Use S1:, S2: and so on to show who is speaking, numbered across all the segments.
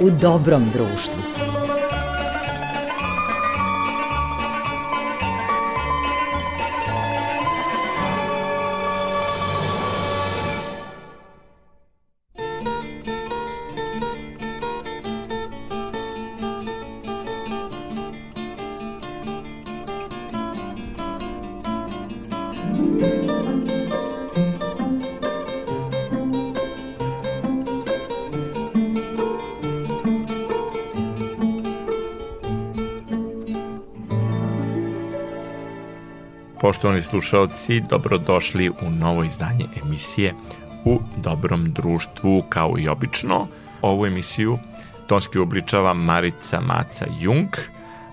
S1: u dobrom društvu.
S2: Poštovani slušalci, dobrodošli u novo izdanje emisije U dobrom društvu, kao i obično. Ovu emisiju tonski obličava Marica Maca Jung,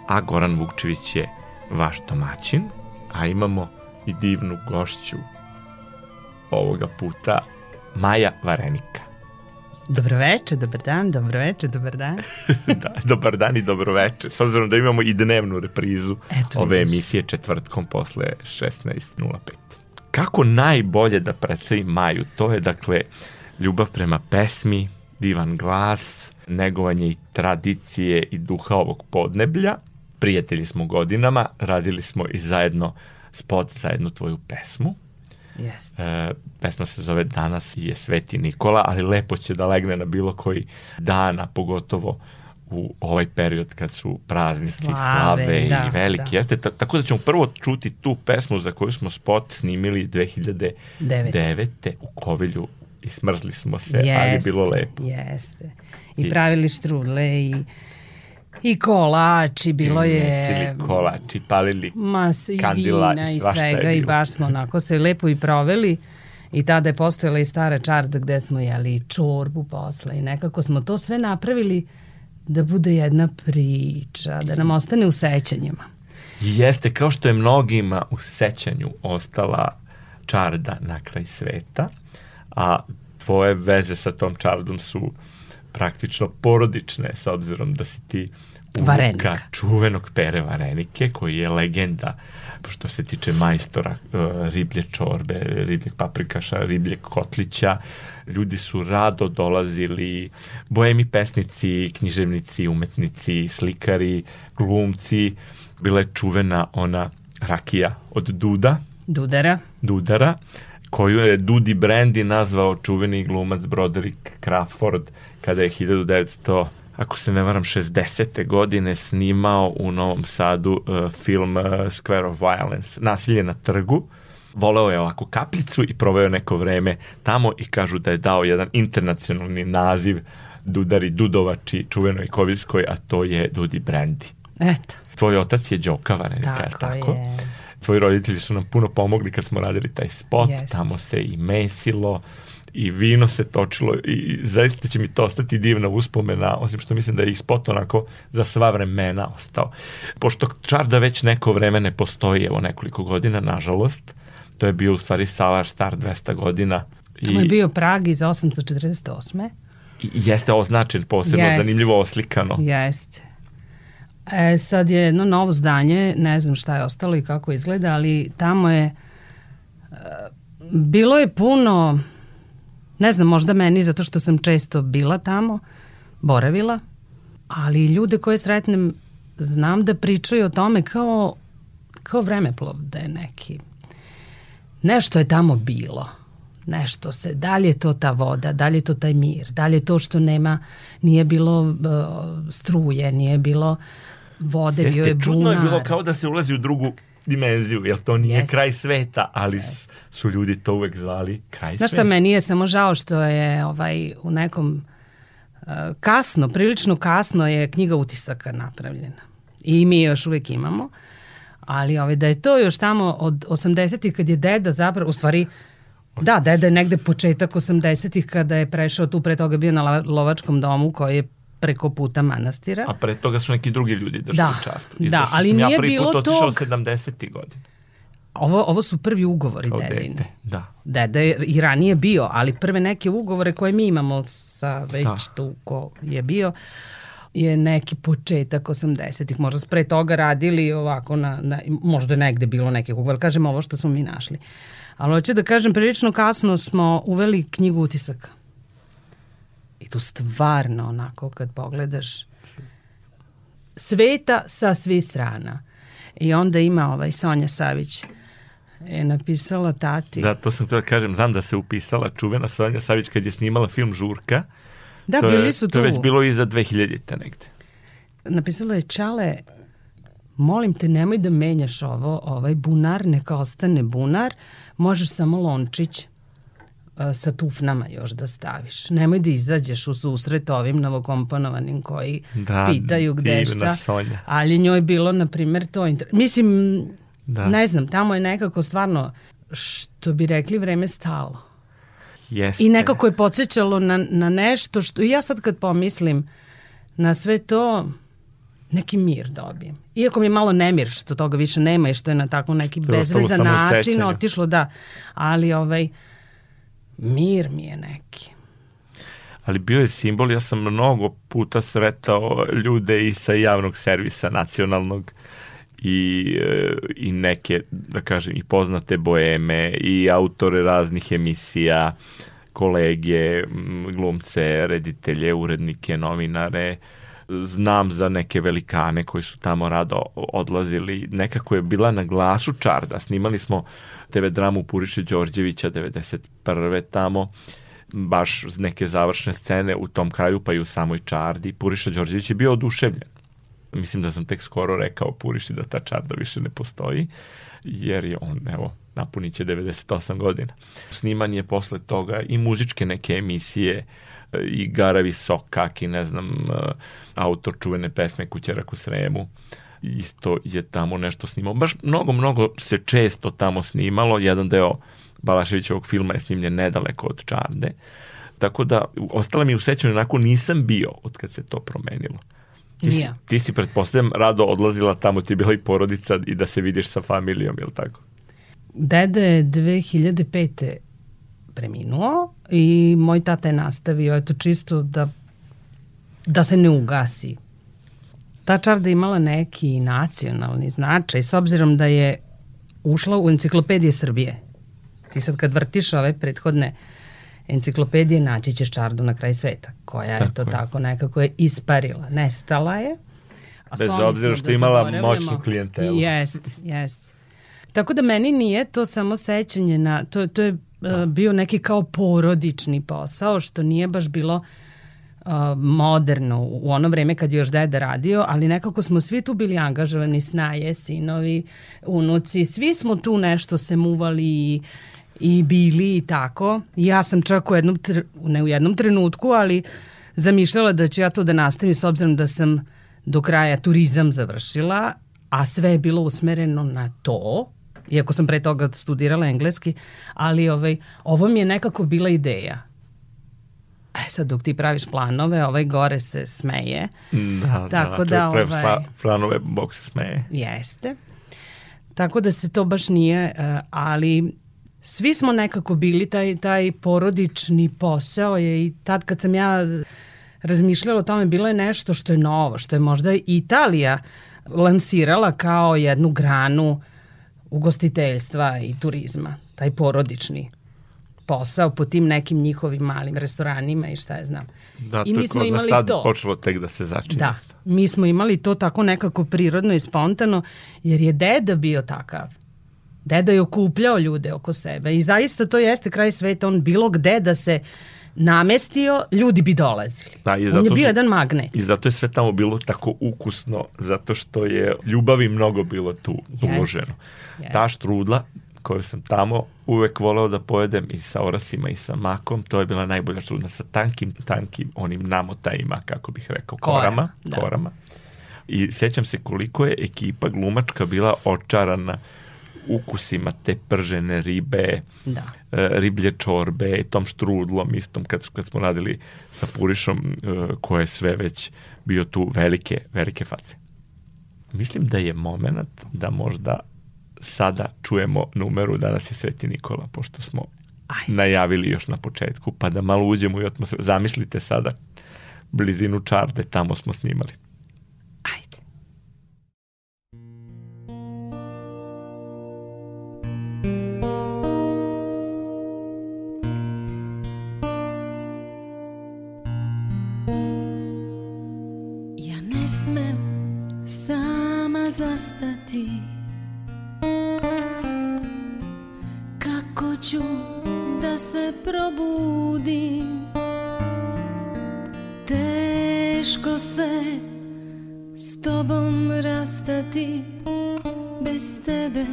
S2: a Goran Vukčević je vaš domaćin, a imamo i divnu gošću ovoga puta, Maja Varenika.
S3: Dobroveče, dobar dan, dobroveče, dobar dan.
S2: da, dobar dan i dobroveče. S obzirom da imamo i dnevnu reprizu
S3: Eto,
S2: ove
S3: vidiš.
S2: emisije četvrtkom posle 16.05. Kako najbolje da predstavim Maju? To je, dakle, ljubav prema pesmi, divan glas, negovanje i tradicije i duha ovog podneblja. Prijatelji smo godinama, radili smo i zajedno spot za jednu tvoju pesmu.
S3: Jeste.
S2: E, pesma se zove Danas je Sveti Nikola, ali lepo će da legne na bilo koji dan, a pogotovo u ovaj period kad su praznici, slave,
S3: Slave,
S2: slave
S3: da,
S2: i veliki.
S3: da.
S2: Jeste, ta, tako da ćemo prvo čuti tu pesmu za koju smo spot snimili 2009. u Kovilju i smrzli smo se, ali je bilo lepo.
S3: Jeste. I,
S2: I-
S3: pravili štrudle i, i kolač i bilo
S2: I
S3: je...
S2: mesili kolači, palili
S3: Mas i
S2: kandila
S3: vina
S2: i
S3: i svega i baš smo onako se lepo i proveli. I tada je postojala i stara čarda gde smo jeli i čorbu posle. I nekako smo to sve napravili da bude jedna priča, da nam ostane u sećanjima.
S2: I Jeste, kao što je mnogima u sećanju ostala čarda na kraj sveta, a tvoje veze sa tom čardom su praktično porodične, sa obzirom da si ti unuka
S3: Varenika.
S2: čuvenog Pere Varenike, koji je legenda što se tiče majstora uh, riblje čorbe, ribljeg paprikaša, ribljeg kotlića. Ljudi su rado dolazili, bojemi pesnici, književnici, umetnici, slikari, glumci. Bila je čuvena ona rakija od Duda,
S3: Dudara,
S2: Dudara, koju je Dudi Brandy nazvao čuveni glumac Broderick Crawford kada je 1900 ako se ne varam, 60. godine snimao u Novom Sadu uh, film uh, Square of Violence, nasilje na trgu. Voleo je ovako kaplicu i proveo neko vreme tamo i kažu da je dao jedan internacionalni naziv Dudari Dudovači čuvenoj Kovilskoj, a to je Dudi Brandy.
S3: eto,
S2: Tvoj otac je Đoka Varenika, je li
S3: tako,
S2: tako?
S3: je.
S2: tvoji roditelji su nam puno pomogli kad smo radili taj spot,
S3: Jeste.
S2: tamo se i mesilo i vino se točilo i zaista će mi to ostati divna uspomena, osim što mislim da je i spot onako za sva vremena ostao. Pošto Čarda već neko vreme ne postoji, evo nekoliko godina, nažalost, to je bio u stvari Salar star 200 godina
S3: Tamo je bio Prag iz 848.
S2: i jeste označen posebno,
S3: Jeste.
S2: zanimljivo oslikano.
S3: Jeste. E, sad je jedno novo zdanje, ne znam šta je ostalo i kako izgleda, ali tamo je e, bilo je puno, ne znam, možda meni zato što sam često bila tamo, boravila, ali ljude koje sretnem znam da pričaju o tome kao, kao vremeplov da je neki. Nešto je tamo bilo nešto se, da li je to ta voda, da li je to taj mir, da li je to što nema, nije bilo uh, struje, nije bilo vode, bio je
S2: Jeste, čudno je
S3: bunar.
S2: bilo kao da se ulazi u drugu dimenziju, jer to nije
S3: Jeste.
S2: kraj sveta, ali s- su ljudi to uvek zvali kraj
S3: Znaš šta,
S2: sveta.
S3: meni je samo žao što je ovaj, u nekom uh, kasno, prilično kasno je knjiga utisaka napravljena. I mi je još uvek imamo. Ali ovaj, da je to još tamo od 80-ih kad je deda zapravo, u stvari, da, deda je negde početak 80-ih kada je prešao tu, pre toga bio na lovačkom domu koji je preko puta manastira.
S2: A pre toga su neki drugi ljudi držali
S3: Da,
S2: čartu.
S3: da,
S2: Izašao
S3: ali
S2: sam ja
S3: nije
S2: prvi
S3: bilo
S2: put otišao
S3: tog-
S2: 70. godina.
S3: Ovo, ovo su prvi ugovori
S2: Kao
S3: dedine.
S2: dete. Da.
S3: Deda je i ranije bio, ali prve neke ugovore koje mi imamo sa već
S2: Da.
S3: tu ko je bio, je neki početak 80-ih. Možda su pre toga radili ovako, na, na, možda je negde bilo nekih ugovora. Kažem ovo što smo mi našli. Ali hoću da kažem, prilično kasno smo uveli knjigu utisaka. I tu stvarno onako kad pogledaš sveta sa svih strana. I onda ima ovaj Sonja Savić je napisala tati.
S2: Da, to sam htio da kažem. Znam da se upisala čuvena Sonja Savić kad je snimala film Žurka.
S3: Da,
S2: to
S3: bili
S2: je,
S3: su tu.
S2: To je već bilo iza 2000-te negde.
S3: Napisala je Čale, molim te nemoj da menjaš ovo, ovaj bunar, neka ostane bunar, možeš samo lončić sa tufnama još da staviš. Nemoj da izađeš u susret ovim novokomponovanim koji
S2: Da,
S3: pitaju gde šta.
S2: Sonja.
S3: Ali njoj je bilo, na primjer, to... Inter... Mislim,
S2: Da.
S3: ne znam, tamo je nekako stvarno, što bi rekli, vreme stalo.
S2: Jeste.
S3: I nekako je podsjećalo na, na nešto što, i ja sad kad pomislim na sve to, neki mir dobijem. Iako mi je malo nemir što toga više nema i što je na tako neki
S2: Što
S3: bezvezan način otišlo, da. Ali ovaj, mir mi je neki.
S2: ali bio je simbol, ja sam mnogo puta sretao ljude i sa javnog servisa nacionalnog i, e, i neke, da kažem, i poznate boeme i autore raznih emisija, kolege, glumce, reditelje, urednike, novinare, znam za neke velikane koji su tamo rado odlazili. Nekako je bila na glasu čarda. Snimali smo TV dramu Puriše Đorđevića 91. tamo baš neke završne scene u tom kraju, pa i u samoj čardi. Puriša Đorđević je bio oduševljen. Mislim da sam tek skoro rekao Puriši da ta čarda više ne postoji, jer je on, evo, napunit će 98 godina. Sniman je posle toga i muzičke neke emisije, e, i Garavi Sokak i ne znam, e, autor čuvene pesme Kućerak u Sremu isto je tamo nešto snimao. Baš mnogo, mnogo se često tamo snimalo. Jedan deo Balaševićevog filma je snimljen nedaleko od Čarde. Tako da, ostala mi u sećanju, onako nisam bio od kad se to promenilo. Ti si,
S3: Nije.
S2: ti si pretpostavljam rado odlazila tamo, ti je bila i porodica i da se vidiš sa familijom, je li tako?
S3: Deda je 2005. preminuo i moj tata je nastavio, eto čisto da, da se ne ugasi. Ta čarda imala neki nacionalni značaj, s obzirom da je ušla u enciklopedije Srbije. Ti sad kad vrtiš ove prethodne enciklopedije, naći ćeš čardu na kraj sveta, koja
S2: Tako
S3: je to
S2: je.
S3: tako nekako je isparila, nestala je. A
S2: Bez obzira što
S3: da
S2: imala moćnu klijentelu.
S3: Jest, jest. Tako da meni nije to samo sećanje na, to, to je da. bio neki kao porodični posao, što nije baš bilo uh, moderno u ono vreme kad je još deda radio, ali nekako smo svi tu bili angažovani, snaje, sinovi, unuci, svi smo tu nešto se muvali i, i bili i tako. Ja sam čak u jednom, ne u jednom trenutku, ali zamišljala da ću ja to da nastavim s obzirom da sam do kraja turizam završila, a sve je bilo usmereno na to, iako sam pre toga studirala engleski, ali ovaj, ovo mi je nekako bila ideja. E sad dok ti praviš planove, ovaj gore se smeje.
S2: Da,
S3: Tako
S2: da,
S3: da,
S2: pravi
S3: ovaj-
S2: sla- planove, Bog se smeje.
S3: Jeste. Tako da se to baš nije, eh, ali svi smo nekako bili taj, taj porodični posao je i tad kad sam ja razmišljala o tome, bilo je nešto što je novo, što je možda Italija lansirala kao jednu granu ugostiteljstva i turizma, taj porodični posao po tim nekim njihovim malim restoranima i šta je znam.
S2: Da,
S3: I
S2: to
S3: mi
S2: je
S3: smo imali to.
S2: počelo tek da se začinje.
S3: Da, mi smo imali to tako nekako prirodno i spontano, jer je deda bio takav. Deda je okupljao ljude oko sebe i zaista to jeste kraj sveta, on bilo gde da se namestio, ljudi bi dolazili.
S2: Da, i
S3: on
S2: zato
S3: je bio
S2: su-
S3: jedan magnet.
S2: I zato je sve tamo bilo tako ukusno, zato što je ljubavi mnogo bilo tu
S3: Jeste,
S2: uloženo.
S3: jeste.
S2: Ta štrudla koju sam tamo uvek voleo da pojedem i sa orasima i sa makom, to je bila najbolja štrudla sa tankim, tankim onim namotajima, kako bih rekao,
S3: Kora,
S2: korama.
S3: da.
S2: korama. I sećam se koliko je ekipa glumačka bila očarana ukusima te pržene ribe,
S3: Da.
S2: e, riblje čorbe tom štrudlom istom kad, kad smo radili sa Purišom e, ko je sve već bio tu velike, velike face. Mislim da je moment da možda sada čujemo numeru Danas je Sveti Nikola, pošto smo
S3: Ajde.
S2: najavili još na početku, pa da malo uđemo u atmosferu. Zamislite sada blizinu Čarde, tamo smo snimali.
S3: Ajde.
S1: smem sama zaspati ću da se probudim. Teško se s tobom rastati Bez tebe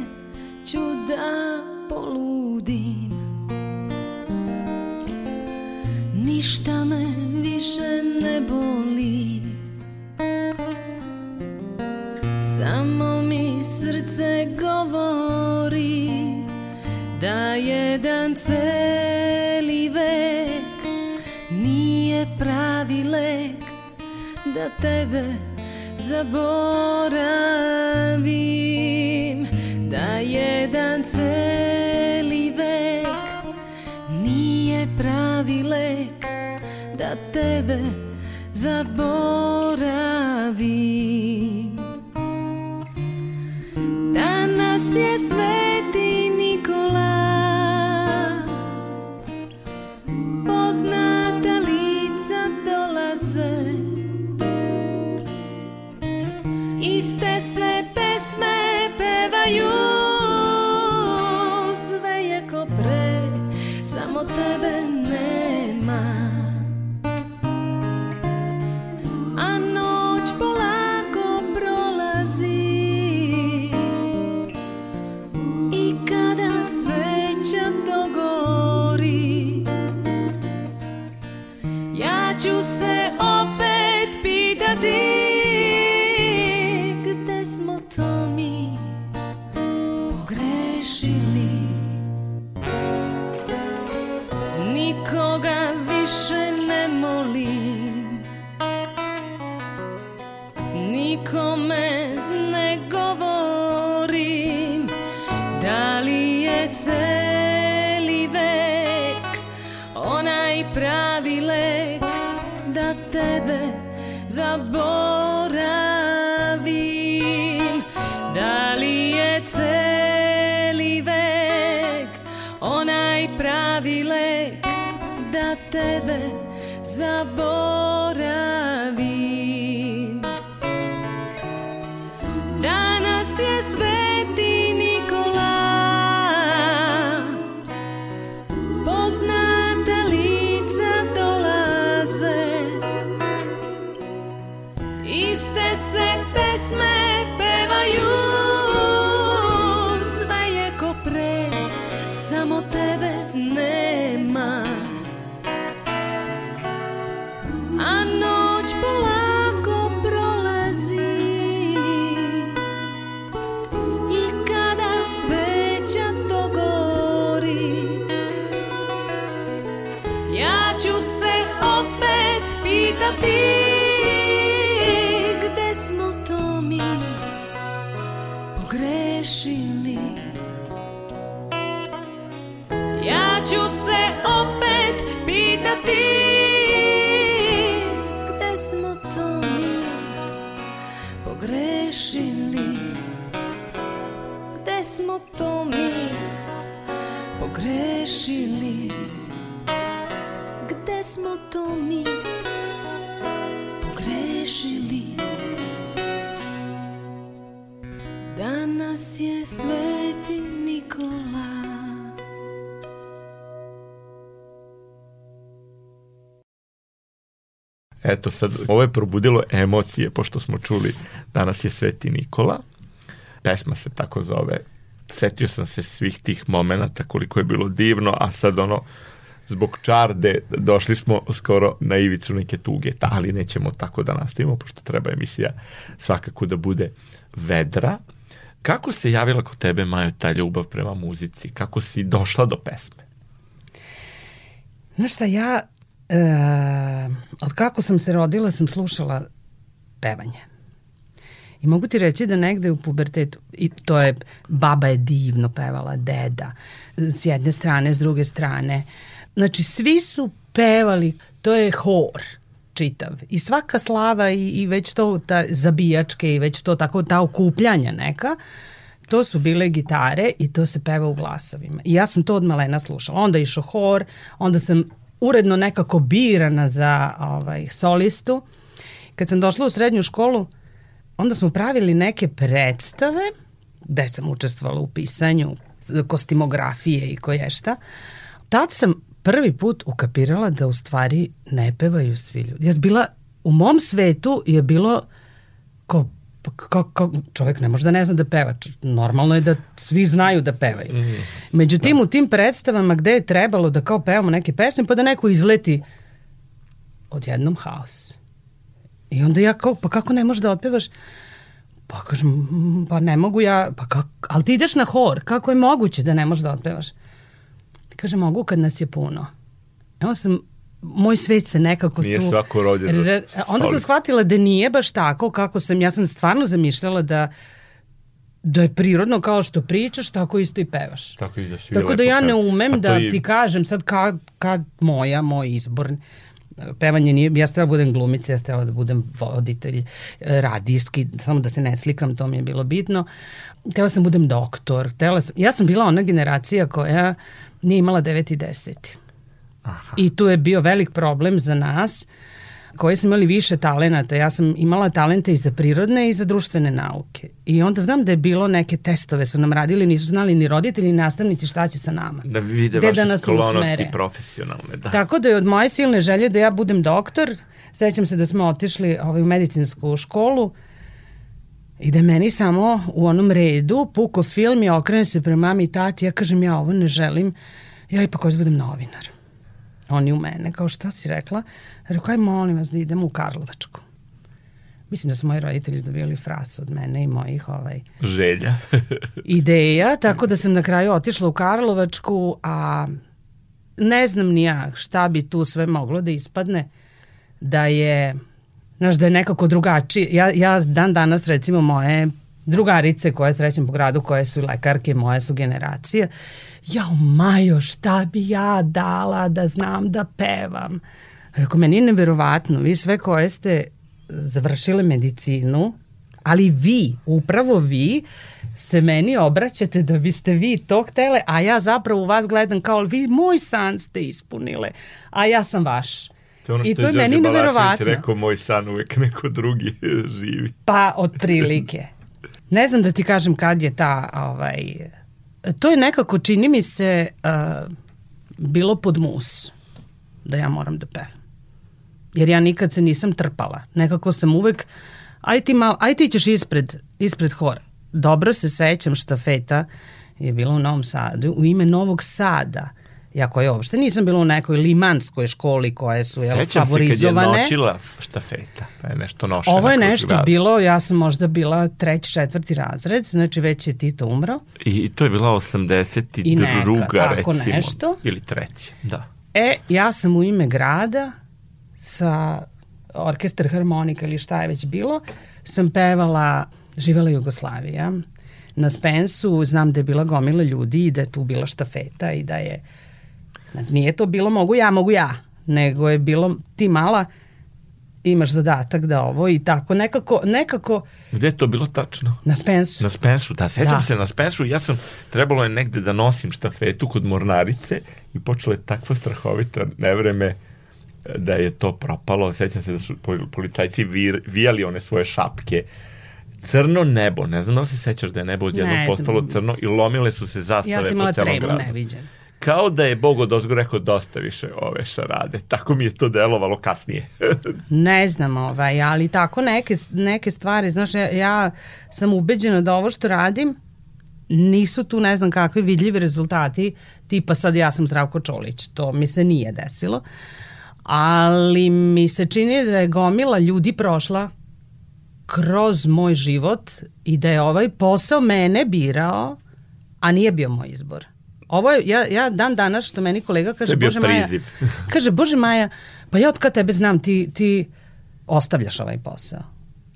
S1: Samo tebe pogrešili Gde smo to mi pogrešili Danas je sveti Nikola
S2: Eto sad, ovo je probudilo emocije, pošto smo čuli danas je Sveti Nikola. Pesma se tako zove. Setio sam se svih tih momenata koliko je bilo divno, a sad ono, zbog čarde došli smo skoro na ivicu neke tuge, Ta, ali nećemo tako da nastavimo, pošto treba emisija svakako da bude vedra. Kako se javila kod tebe, Majo, ta ljubav prema muzici? Kako si došla do pesme?
S3: Znaš šta, ja e, od kako sam se rodila sam slušala pevanje. I mogu ti reći da negde u pubertetu, i to je, baba je divno pevala, deda, s jedne strane, s druge strane. Znači, svi su pevali, to je hor čitav. I svaka slava i, i već to ta zabijačke i već to tako ta okupljanja neka, to su bile gitare i to se peva u glasovima. I ja sam to od malena slušala. Onda išao hor, onda sam uredno nekako birana za ovaj, solistu. kad sam došla u srednju školu, onda smo pravili neke predstave, gde sam učestvovala u pisanju kostimografije i koje šta. Tad sam prvi put ukapirala da u stvari ne pevaju svi ljudi. Ja bila, u mom svetu je bilo ko pa kako, kako, čovjek ne može da ne zna da peva. Normalno je da svi znaju da pevaju. Mm. Međutim, da. u tim predstavama gde je trebalo da kao pevamo neke pesme, pa da neko izleti odjednom haos. I onda ja kao, pa kako ne možeš da otpevaš? Pa kažem, pa ne mogu ja, pa kako, ali ti ideš na hor, kako je moguće da ne možeš da otpevaš? Kaže, mogu kad nas je puno. Evo sam moj svet se nekako
S2: nije
S3: tu...
S2: Nije svako rođen za
S3: Onda sam shvatila da nije baš tako kako sam, ja sam stvarno zamišljala da da je prirodno kao što pričaš, tako isto i pevaš.
S2: Tako, i da,
S3: tako da ja ne umem pa da i... ti kažem sad kad, kad moja, moj izbor, pevanje nije, ja stela da budem glumica, ja stela da budem voditelj e, radijski, samo da se ne slikam, to mi je bilo bitno. Tela sam da budem doktor, tela sam, ja sam bila ona generacija koja nije imala 9 i 10. Aha. I tu je bio velik problem za nas koji smo imali više talenata. Ja sam imala talente i za prirodne i za društvene nauke. I onda znam da je bilo neke testove su nam radili, nisu znali ni roditelji ni nastavnici šta će sa nama.
S2: Da vide Gde vaše da sklonosti profesionalne. Da.
S3: Tako da je od moje silne želje da ja budem doktor, sećam se da smo otišli ovaj, u medicinsku školu i da meni samo u onom redu puko film i okrene se prema mami i tati, ja kažem ja ovo ne želim, ja ipak hoću da budem novinar oni u mene, kao šta si rekla? Rekao, aj molim vas da idemo u Karlovačku. Mislim da su moji roditelji dobili fras od mene i mojih ovaj,
S2: želja.
S3: ideja, tako da sam na kraju otišla u Karlovačku, a ne znam ni ja šta bi tu sve moglo da ispadne, da je, znaš, da je nekako drugačije. Ja, ja dan danas, recimo, moje drugarice koje srećem po gradu, koje su lekarke, moje su generacije, jao Majo, šta bi ja dala da znam da pevam? Rekao, meni je neverovatno, vi sve koje ste završile medicinu, ali vi, upravo vi, se meni obraćate da biste vi to htele, a ja zapravo u vas gledam kao vi moj san ste ispunile, a ja sam vaš.
S2: To ono što I to je, je meni neverovatno. rekao, moj san uvek neko drugi živi.
S3: Pa, otprilike. Ne znam da ti kažem kad je ta ovaj, to je nekako, čini mi se, uh, bilo pod mus da ja moram da pevam. Jer ja nikad se nisam trpala. Nekako sam uvek, aj ti, mal, aj ti ćeš ispred, ispred hora. Dobro se sećam štafeta je bila u Novom Sadu, u ime Novog Sada ja koja uopšte nisam bila u nekoj limanskoj školi koje su jel,
S2: Sećam
S3: favorizovane.
S2: Sećam se kad je noćila štafeta, pa je nešto nošena.
S3: Ovo je nešto grad. bilo, ja sam možda bila treći, četvrti razred, znači već je Tito umro.
S2: I to je bila 82. I neka, tako recimo. nešto. Ili treći, da.
S3: E, ja sam u ime grada sa orkestar harmonika ili šta je već bilo, sam pevala Živela Jugoslavija. Na Spensu znam da je bila gomila ljudi i da je tu bila štafeta i da je Znači, nije to bilo mogu ja, mogu ja, nego je bilo ti mala imaš zadatak da ovo i tako nekako nekako
S2: Gde je to bilo tačno?
S3: Na Spensu.
S2: Na Spensu, da, sećam da. se na Spensu, ja sam trebalo je negde da nosim štafetu kod Mornarice i počelo je takva strahovita nevreme da je to propalo. Sećam se da su policajci vijali one svoje šapke crno nebo, ne znam da li se sećaš da je nebo odjedno postalo crno i lomile su se zastave ja po celom gradu. Ja sam imala tremu,
S3: neviđen
S2: kao da je Bog od ozgo rekao dosta više ove šarade. Tako mi je to delovalo kasnije.
S3: ne znam, ovaj, ali tako neke, neke stvari, znaš, ja, ja sam ubeđena da ovo što radim nisu tu ne znam kakvi vidljivi rezultati, tipa sad ja sam Zdravko Čolić, to mi se nije desilo, ali mi se čini da je gomila ljudi prošla kroz moj život i da je ovaj posao mene birao, a nije bio moj izbor. Ovo je, ja, ja dan danas što meni kolega kaže, Bože priziv. Maja, kaže, Bože Maja, pa ja od kada tebe znam, ti, ti ostavljaš ovaj posao.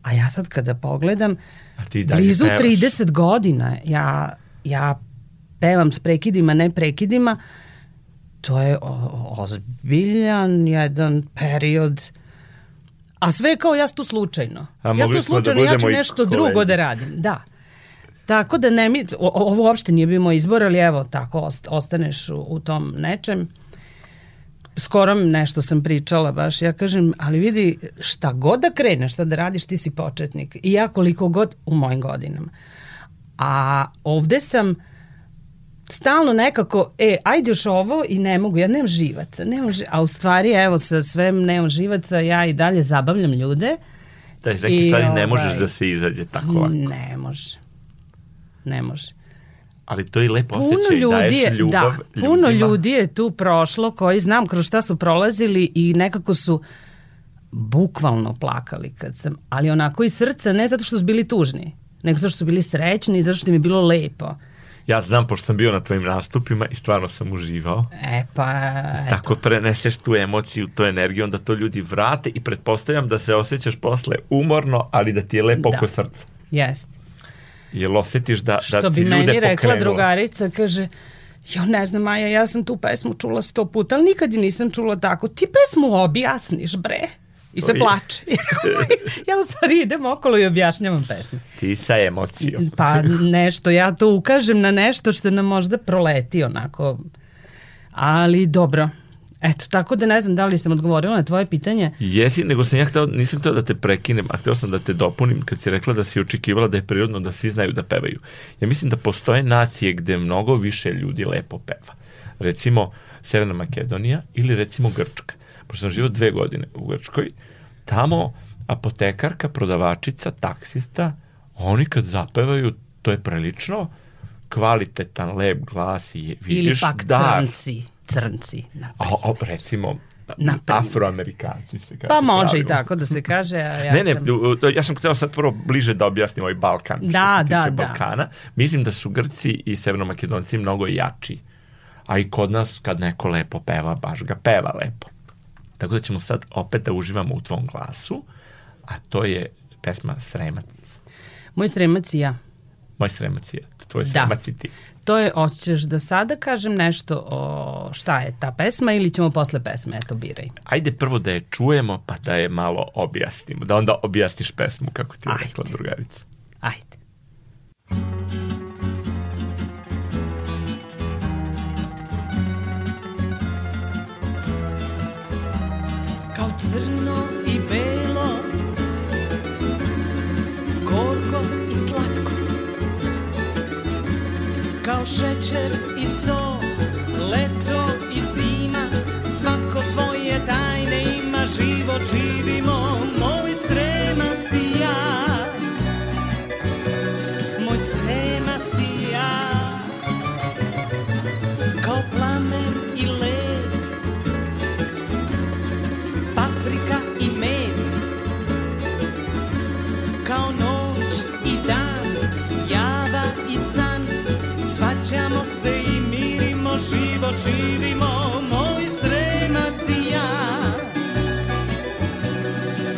S3: A ja sad kada pogledam, A ti blizu pevaš. 30 godina, ja, ja pevam s prekidima, ne prekidima, to je ozbiljan jedan period A sve kao ja tu slučajno. A ja tu da slučajno, da ja ću nešto drugo da radim. Da. Tako da ne mi, ovo uopšte nije bio moj izbor, ali evo, tako ost, ostaneš u, u tom nečem. skoro nešto sam pričala baš, ja kažem, ali vidi, šta god da kreneš, šta da radiš, ti si početnik. I ja koliko god u mojim godinama. A ovde sam stalno nekako, e, ajde još ovo i ne mogu, ja nemam živaca, nemam živaca. a u stvari, evo, sa svem nemam živaca, ja i dalje zabavljam ljude.
S2: Da, iz neke stvari ne možeš ovaj, da se izađe tako lako.
S3: Ne može. Ne može
S2: ali to je lepo puno osjećaj, ljudi daješ je, ljubav
S3: da, puno ljudi je tu prošlo koji znam kroz šta su prolazili i nekako su bukvalno plakali kad sam, ali onako iz srca, ne zato što su bili tužni, nego zato što su bili srećni i zato što im je bilo lepo.
S2: Ja znam, pošto sam bio na tvojim nastupima i stvarno sam uživao.
S3: E pa...
S2: I tako eto. preneseš tu emociju, tu energiju, onda to ljudi vrate i pretpostavljam da se osjećaš posle umorno, ali da ti je lepo da. oko srca.
S3: Jeste.
S2: Jel osetiš da,
S3: Što
S2: da ti
S3: ljude
S2: pokrenulo?
S3: Što bi meni rekla drugarica, kaže, jo ne znam Maja, ja sam tu pesmu čula sto puta, ali nikad je nisam čula tako. Ti pesmu objasniš, bre. I se plače. ja u stvari idem okolo i objašnjavam pesme.
S2: Ti sa emocijom.
S3: pa nešto, ja to ukažem na nešto što nam možda proleti onako. Ali dobro, Eto, tako da ne znam da li sam odgovorila na tvoje pitanje.
S2: Jesi, nego sam ja hteo, nisam hteo da te prekinem, a hteo sam da te dopunim kad si rekla da si očekivala da je prirodno da svi znaju da pevaju. Ja mislim da postoje nacije gde mnogo više ljudi lepo peva. Recimo Severna Makedonija ili recimo Grčka. Pošto sam živao dve godine u Grčkoj, tamo apotekarka, prodavačica, taksista, oni kad zapevaju, to je prilično kvalitetan, lep glas i vidiš
S3: Ili pak crnci crnci.
S2: A, a, recimo, Naprimjer. afroamerikanci se kaže.
S3: Pa može pravilno. i tako da se kaže. A ja
S2: ne, ne, sam... ja sam htio sad prvo bliže da objasnim ovaj Balkan.
S3: Da,
S2: što se
S3: da,
S2: tiče
S3: da.
S2: Balkana. Mislim da su Grci i Severnomakedonci mnogo jači. A i kod nas kad neko lepo peva, baš ga peva lepo. Tako da ćemo sad opet da uživamo u tvom glasu, a to je pesma Sremac.
S3: Moj Sremac i ja.
S2: Moj Sremac i ja. Tvoj Sremac da. i ti.
S3: To je, hoćeš da sada kažem nešto o šta je ta pesma ili ćemo posle pesme, eto biraj.
S2: Ajde prvo da je čujemo pa da je malo objasnimo, da onda objasniš pesmu kako ti je rekla drugarica.
S3: Ajde.
S1: Šećer i so, leto i zima, svako svoje tajne ima, život živimo, moj sremac i ja. Život živimo, moj sremac i ja.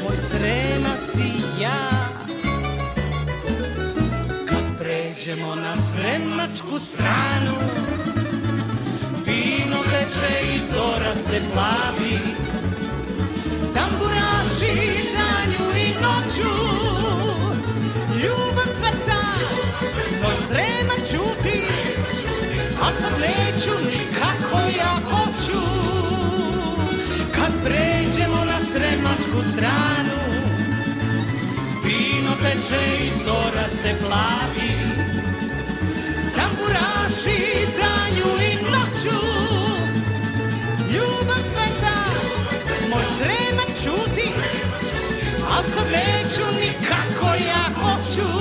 S1: Moj sremac i ja. Kad pređemo na sremačku stranu, vino teče i zora se plavi, tamburaši danju i noću, ljubav cveta, moj sremac čuti, a sad neću nikako ja hoću. Kad pređemo na sremačku stranu, vino teče i zora se plavi, tamburaši danju i noću, ljubav cveta, moj sremac čuti, a sad neću nikako ja hoću.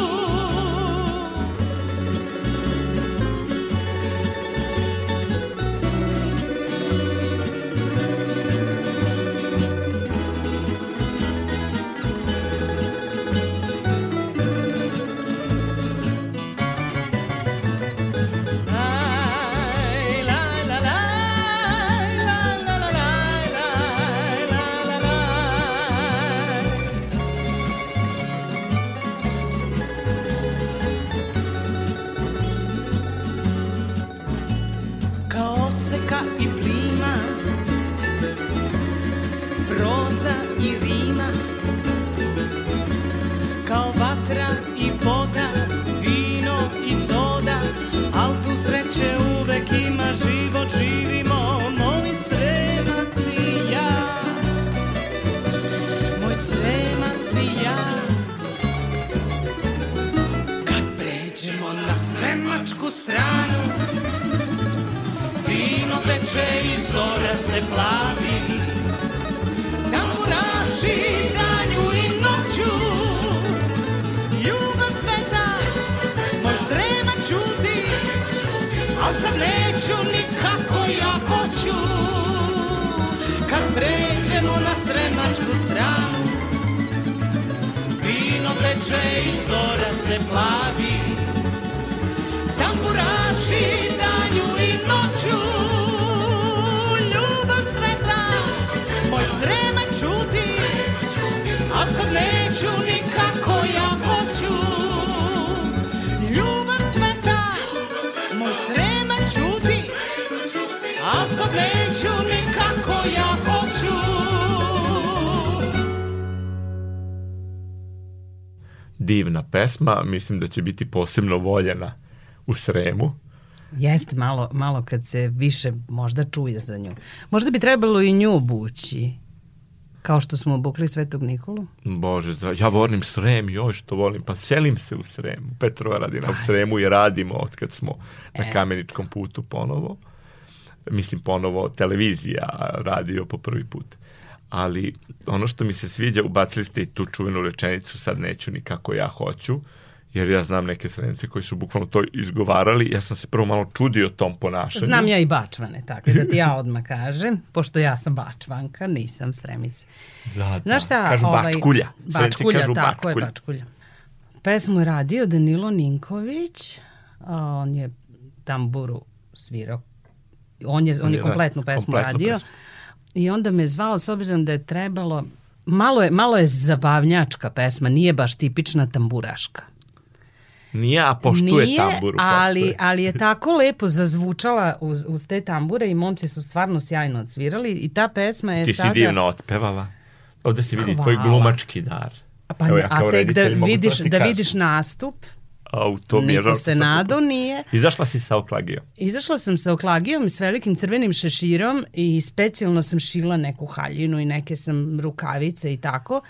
S1: Sad neću nikako ja hoću
S2: Divna pesma, mislim da će biti posebno voljena u Sremu.
S3: Jeste malo, malo kad se više možda čuje za nju. Možda bi trebalo i nju obući. Kao što smo obukli Svetog Nikolu.
S2: Bože, ja volim Srem, joj što volim, pa selim se u Sremu, Petrova Radina u Sremu i radimo od kad smo na
S3: Eto.
S2: Kameničkom putu ponovo. Mislim ponovo televizija, radio po prvi put. Ali ono što mi se sviđa, ubacili ste i tu čuvenu rečenicu, sad neću ni kako ja hoću, jer ja znam neke sremce koji su bukvalno to izgovarali, ja sam se prvo malo čudio tom ponašanju.
S3: Znam ja i bačvane, tako da ti ja odmah kažem, pošto ja sam bačvanka, nisam sremica.
S2: Da, da.
S3: Znaš šta?
S2: Kažu
S3: ovaj,
S2: bačkulja.
S3: Bačkulja,
S2: kažu
S3: tako je,
S2: bačkulja.
S3: bačkulja. Pesmu je radio Danilo Ninković, a on je tamburu svirao. On je, on je
S2: da,
S3: kompletnu pesmu
S2: kompletnu
S3: radio.
S2: pesmu.
S3: I onda me zvao, s obzirom da je trebalo... Malo je, malo je zabavnjačka pesma, nije baš tipična tamburaška.
S2: Nije, a poštuje
S3: Nije,
S2: tamburu.
S3: ali,
S2: poštuje.
S3: ali je tako lepo zazvučala uz, uz te tambure i momci su stvarno sjajno odsvirali i ta pesma je
S2: Ti si
S3: sada...
S2: divno otpevala. Ovde se vidi tvoj
S3: Hvala.
S2: glumački dar.
S3: Pa,
S2: Evo ja kao
S3: a tek da vidiš,
S2: ti
S3: da
S2: kažem.
S3: vidiš nastup,
S2: Au, to mi je
S3: niko se
S2: sam
S3: nadao nije.
S2: Izašla si sa oklagijom.
S3: Izašla sam sa oklagijom s velikim crvenim šeširom i specijalno sam šila neku haljinu i neke sam rukavice i tako.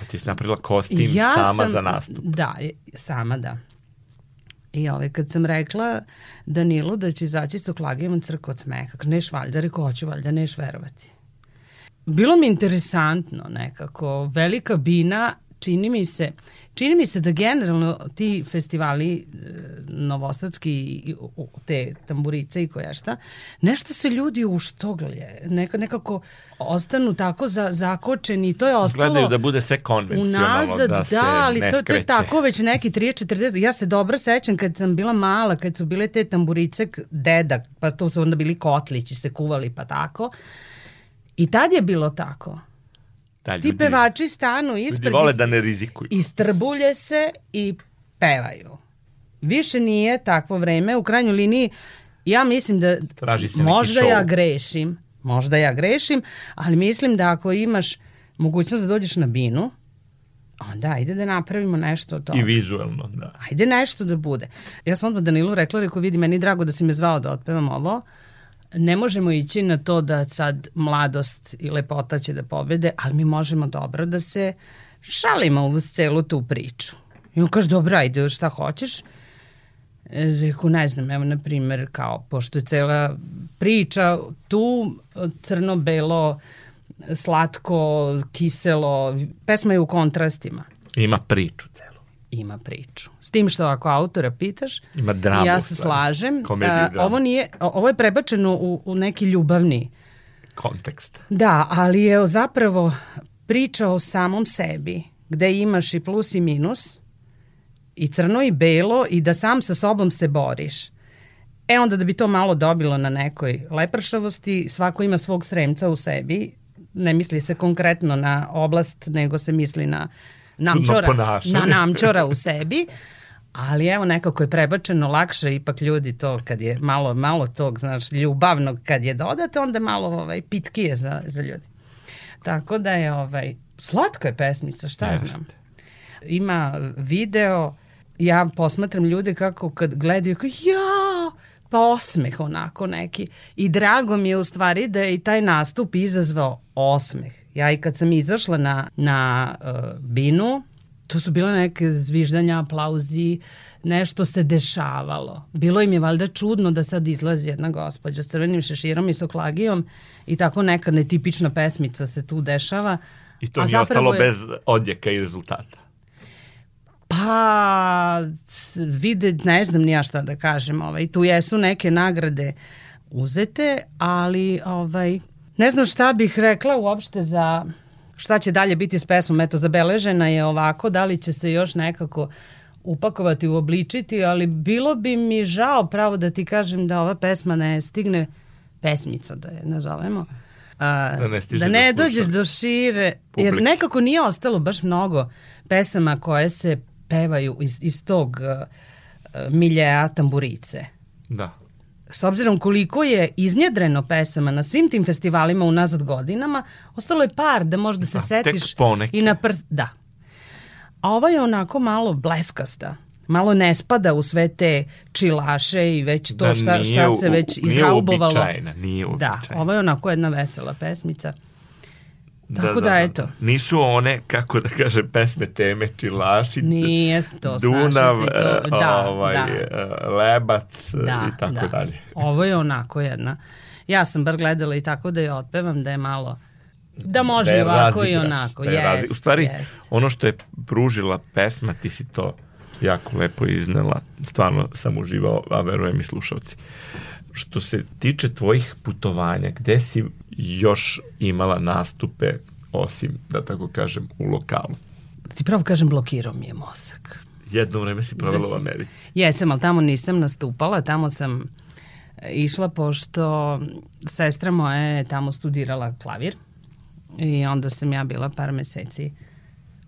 S2: Pa ti si napravila kostim sama za nastup.
S3: Da, sama da. I ovaj, kad sam rekla Danilu da će izaći sa oklagijom on crkao od smeha. Neš valjda, rekao, hoću valjda, neš verovati. Bilo mi interesantno nekako, velika bina, čini mi se, čini mi se da generalno ti festivali e, novosadski, te tamburice i koja šta, nešto se ljudi uštoglje, neka, nekako ostanu tako za, zakočeni to je ostalo...
S2: Gledaju da bude sve konvencionalno,
S3: Unazad,
S2: da se
S3: da, ali
S2: ne
S3: to, to je tako već neki 30-40. Ja se dobro sećam kad sam bila mala, kad su bile te tamburice deda, pa to su onda bili kotlići se kuvali pa tako. I tad je bilo tako.
S2: Da,
S3: Ti pevači stanu
S2: ljudi
S3: ispred
S2: vole
S3: i-
S2: da ne rizikuju.
S3: istrbulje se i pevaju. Više nije takvo vreme. U krajnjoj liniji ja mislim da
S2: Traži se neki
S3: možda
S2: show.
S3: ja grešim, možda ja grešim, ali mislim da ako imaš mogućnost da dođeš na binu, onda ajde da napravimo nešto od toga.
S2: I vizuelno, da.
S3: Ajde nešto da bude. Ja sam odmah Danilu rekla, rekao, vidi, meni drago da si me zvao da otpevam ovo. Ne možemo ići na to da sad mladost i lepota će da pobede, ali mi možemo dobro da se šalimo uz celu tu priču. I on kaže, dobro, ajde, šta hoćeš? E, Reku, ne znam, evo, na primer, kao, pošto je cela priča tu crno-belo, slatko, kiselo, pesma je u kontrastima
S2: Ima priču.
S3: Ima priču. S tim što ako autora pitaš,
S2: Ima dramu,
S3: ja se slažem,
S2: Komediju,
S3: da
S2: dramu.
S3: ovo, nije, ovo je prebačeno u, u neki ljubavni.
S2: Kontekst.
S3: Da, ali je zapravo priča o samom sebi, gde imaš i plus i minus, i crno i belo, i da sam sa sobom se boriš. E onda da bi to malo dobilo na nekoj lepršavosti, svako ima svog sremca u sebi, ne misli se konkretno na oblast, nego se misli na namčora, na namčora u sebi, ali evo nekako je prebačeno lakše, ipak ljudi to kad je malo, malo tog, znaš, ljubavnog kad je dodate, onda malo ovaj, pitkije za, za ljudi. Tako da je ovaj, slatka je pesmica, šta
S2: Jeste.
S3: znam. Ima video, ja posmatram ljude kako kad gledaju, kao ja, pa osmeh onako neki. I drago mi je u stvari da je i taj nastup izazvao osmeh. Ja i kad sam izašla na, na uh, binu, to su bile neke zviždanja, aplauzi, nešto se dešavalo. Bilo im je valjda čudno da sad izlazi jedna gospođa s crvenim šeširom i soklagijom i tako neka netipična pesmica se tu dešava.
S2: I to
S3: A
S2: nije ostalo
S3: je-
S2: bez odjeka i rezultata.
S3: Pa, vide, ne znam ni ja šta da kažem. Ovaj, tu jesu neke nagrade uzete, ali ovaj, ne znam šta bih rekla uopšte za šta će dalje biti s pesmom. Eto, zabeležena je ovako, da li će se još nekako upakovati, uobličiti, ali bilo bi mi žao pravo da ti kažem da ova pesma ne stigne pesmica, da je nazovemo. A,
S2: Da ne
S3: da ne
S2: do
S3: dođeš do šire, jer
S2: Publike.
S3: nekako nije ostalo baš mnogo pesama koje se pevaju iz, iz tog uh, miljeja tamburice.
S2: Da.
S3: S obzirom koliko je iznjedreno pesama na svim tim festivalima unazad godinama, ostalo je par da možda se
S2: Da, tek
S3: setiš i na prst... Da. A ova je onako malo bleskasta. Malo ne spada u sve te čilaše i već to
S2: Da
S3: šta,
S2: nije
S3: šta se
S2: u-
S3: već
S2: nije
S3: izraubovalo.
S2: uobičajena, nije
S3: Da,
S2: uobičajena.
S3: ovo je onako jedna vesela pesmica. Tako da, eto.
S2: Nisu one, kako da kaže, pesme teme Čilaši,
S3: Nije to
S2: Dunav,
S3: to.
S2: e,
S3: Da,
S2: ovaj,
S3: da.
S2: Lebac e,
S3: da,
S2: i tako
S3: da.
S2: dalje.
S3: Ovo je onako jedna. Ja sam bar gledala i tako da je otpevam da je malo da može
S2: Da
S3: i ovako i
S2: razigraš,
S3: onako.
S2: da je razi-
S3: Jest,
S2: U stvari,
S3: jest.
S2: ono što je pružila pesma, ti si to jako lepo iznela. Stvarno sam uživao, a verujem i slušalci. Što se tiče tvojih putovanja, gde si još imala nastupe osim, da tako kažem, u lokalu?
S3: Da ti pravo kažem, blokirao mi je mozak.
S2: Jedno vreme si provela
S3: Da
S2: u Americi.
S3: Jesam, ali tamo nisam nastupala, tamo sam e, išla pošto sestra moja je tamo studirala klavir i onda sam ja bila par meseci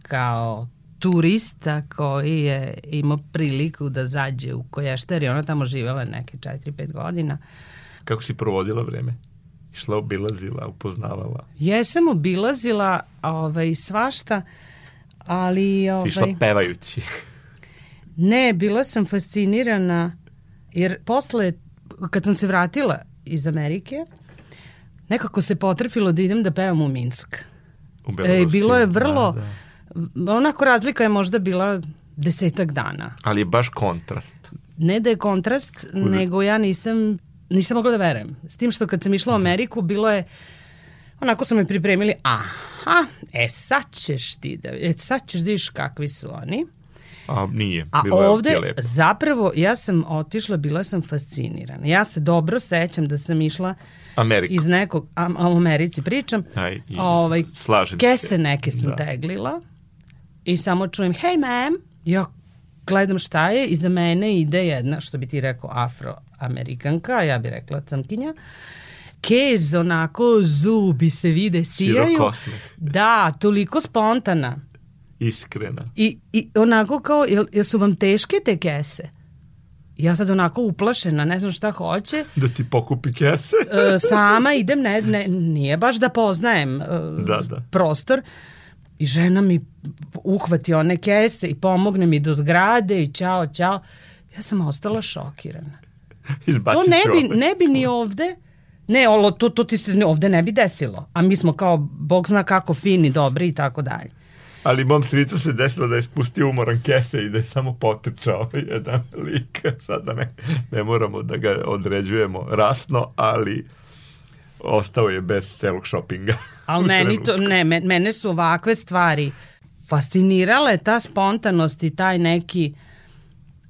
S3: kao turista koji je imao priliku da zađe u Koješter i ona tamo živela neke 4-5 godina.
S2: Kako si provodila vreme? Išla, obilazila, upoznavala.
S3: Jesam obilazila ovaj, svašta, ali...
S2: Si
S3: Ovaj,
S2: išla pevajući.
S3: Ne, bila sam fascinirana jer posle, kad sam se vratila iz Amerike, nekako se potrefilo da idem da pevam u Minsk.
S2: U
S3: E,
S2: Belorusiji.
S3: bilo je vrlo,
S2: Da, da.
S3: onako razlika je možda bila desetak dana.
S2: Ali je baš kontrast.
S3: Ne da je kontrast, nego ja nisam, nisam mogla da verujem. S tim što kad sam išla u Ameriku, bilo je, onako su me pripremili, aha, e sad ćeš ti da, e sad ćeš da vidiš kakvi su oni.
S2: A nije.
S3: A
S2: bilo je
S3: ovde
S2: ti lepo.
S3: zapravo ja sam otišla, bila sam fascinirana. Ja se dobro sećam da sam išla
S2: Amerika.
S3: iz nekog, a, a u Americi pričam,
S2: Aj, i
S3: ovaj,
S2: slažem
S3: kese
S2: se.
S3: neke sam
S2: Da.
S3: teglila i samo čujem, hey ma'am, ja gledam šta je, iza mene ide jedna, što bi ti rekao, afroamerikanka, a ja bi rekla crnkinja, kez, onako, zubi se vide, sijaju. Da, toliko spontana.
S2: Iskrena.
S3: I, i onako kao, jel, jel su vam teške te kese? Ja sad onako uplašena, ne znam šta hoće.
S2: Da ti pokupi kese.
S3: E, sama idem, ne, ne, nije baš da poznajem e,
S2: Da, da.
S3: prostor. I žena mi uhvati one kese i pomogne mi do zgrade i čao, čao. Ja sam ostala šokirana.
S2: Izbacit
S3: To ne bi, ne bi ni ovde, ne, olo, to, to ti se ovde ne bi desilo. A mi smo kao, bog zna kako fini, dobri i tako dalje.
S2: Ali mom stricu se desilo da je spustio umoran kese i da je samo potrčao jedan lik. Sada ne, ne moramo da ga određujemo rasno, ali ostao je bez celog šopinga.
S3: Ali meni to, ne, me- mene su ovakve stvari fascinirale, ta spontanost i taj neki,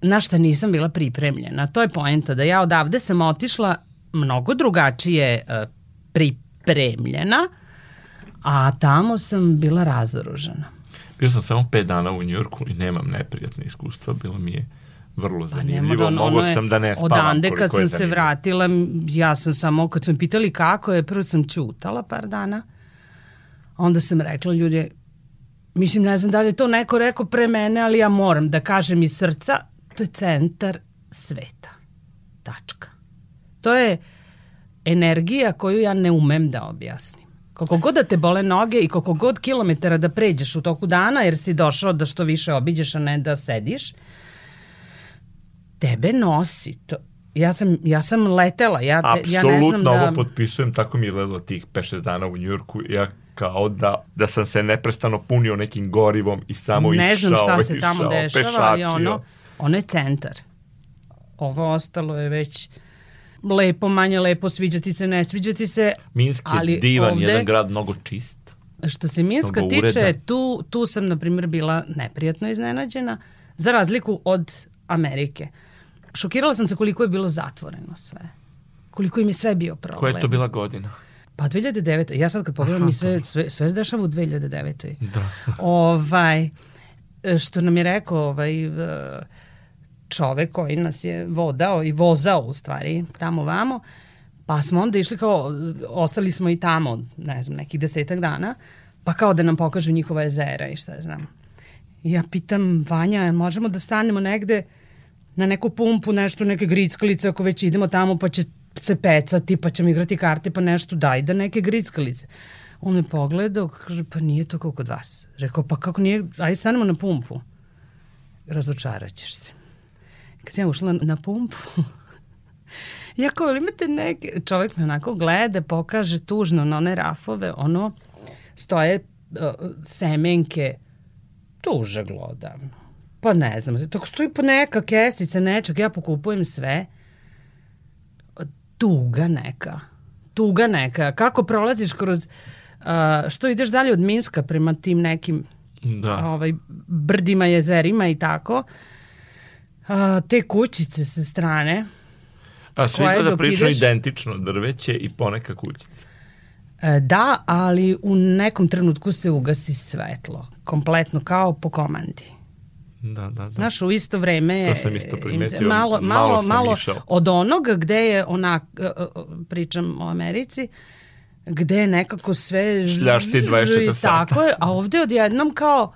S3: na šta nisam bila pripremljena. To je poenta, da ja odavde sam otišla mnogo drugačije e, pripremljena, a tamo sam bila razoružana.
S2: Bio sam samo pet dana u Njurku i nemam neprijatne iskustva. Bilo mi je vrlo
S3: Pa
S2: zanimljivo.
S3: ono-
S2: Mogo
S3: je-
S2: sam da ne spavam
S3: Odande kad sam se vratila, ja sam samo, kad sam pitali kako je, prvo sam čutala par dana, onda sam rekla ljudi, mislim ne znam da li je to neko rekao pre mene, ali ja moram da kažem iz srca, to je centar sveta. Tačka. To je energija koju ja ne umem da objasnim. Koliko god da te bole noge i koliko god kilometara da pređeš u toku dana, jer si došao da što više obiđeš, a ne da sediš, tebe nosi. To, ja, sam, ja sam letela, ja, te- ja ne znam
S2: Apsolutno
S3: da...
S2: ovo potpisujem, tako mi je gledalo tih 5-6 dana u Njurku. Ja kao da, da sam se neprestano punio nekim gorivom i samo
S3: Ne znam
S2: išao,
S3: šta se tamo
S2: išao,
S3: dešava, ali
S2: pešačio.
S3: ono, Ono je centar. Ovo ostalo je već lepo, manje lepo, sviđati se, ne sviđati se.
S2: Minsk je
S3: ali
S2: divan,
S3: ovde-
S2: jedan grad mnogo čist.
S3: Što se Minska tiče, tu, tu sam, na primjer, bila neprijatno iznenađena, za razliku od Amerike. Šokirala sam se koliko je bilo zatvoreno sve. Koliko im je sve bio problem.
S2: Koja je to bila godina?
S3: Pa 2009. Ja sad kad pogledam, mi sve, sve, sve se dešava u 2009.
S2: Da.
S3: ovaj, što nam je rekao ovaj, e, čovek koji nas je vodao i vozao u stvari tamo vamo, pa smo onda išli kao, ostali smo i tamo, ne znam, nekih desetak dana, pa kao da nam pokažu njihova jezera i šta ja znam. I ja pitam Vanja, možemo da stanemo negde na neku pumpu, nešto, neke grickalice, ako već idemo tamo, pa će se pecati, pa ćemo igrati karte, pa nešto, daj da neke grickalice. On me pogledao, kaže, pa nije to kao kod vas. Rekao, pa kako nije, ajde stanemo na pumpu. Razočarat ćeš se. Kad sam ja ušla na, pumpu, ja kao, imate neke, čovjek me onako gleda, pokaže tužno na one rafove, ono, stoje uh, semenke, tuže glodavno. Pa ne znam, tako stoji po neka kesica nečeg, ja pokupujem sve. Tuga neka. Tuga neka. Kako prolaziš kroz... Uh, što ideš dalje od Minska prema tim nekim
S2: Da.
S3: ovaj, brdima, jezerima i tako. A, te kućice sa strane,
S2: A svi sada pričaju
S3: ideš-
S2: identično, drveće i poneka kućica.
S3: e, da, ali u nekom trenutku se ugasi svetlo. Kompletno, kao po komandi.
S2: Da, da, da.
S3: Znaš, u isto vreme
S2: To sam isto primetio,
S3: malo,
S2: malo
S3: malo,
S2: sam
S3: malo od onoga gde je onak, e, e, pričam o Americi, gde je nekako sve
S2: Šljašti 24
S3: i
S2: sata.
S3: Tako je, a ovde odjednom kao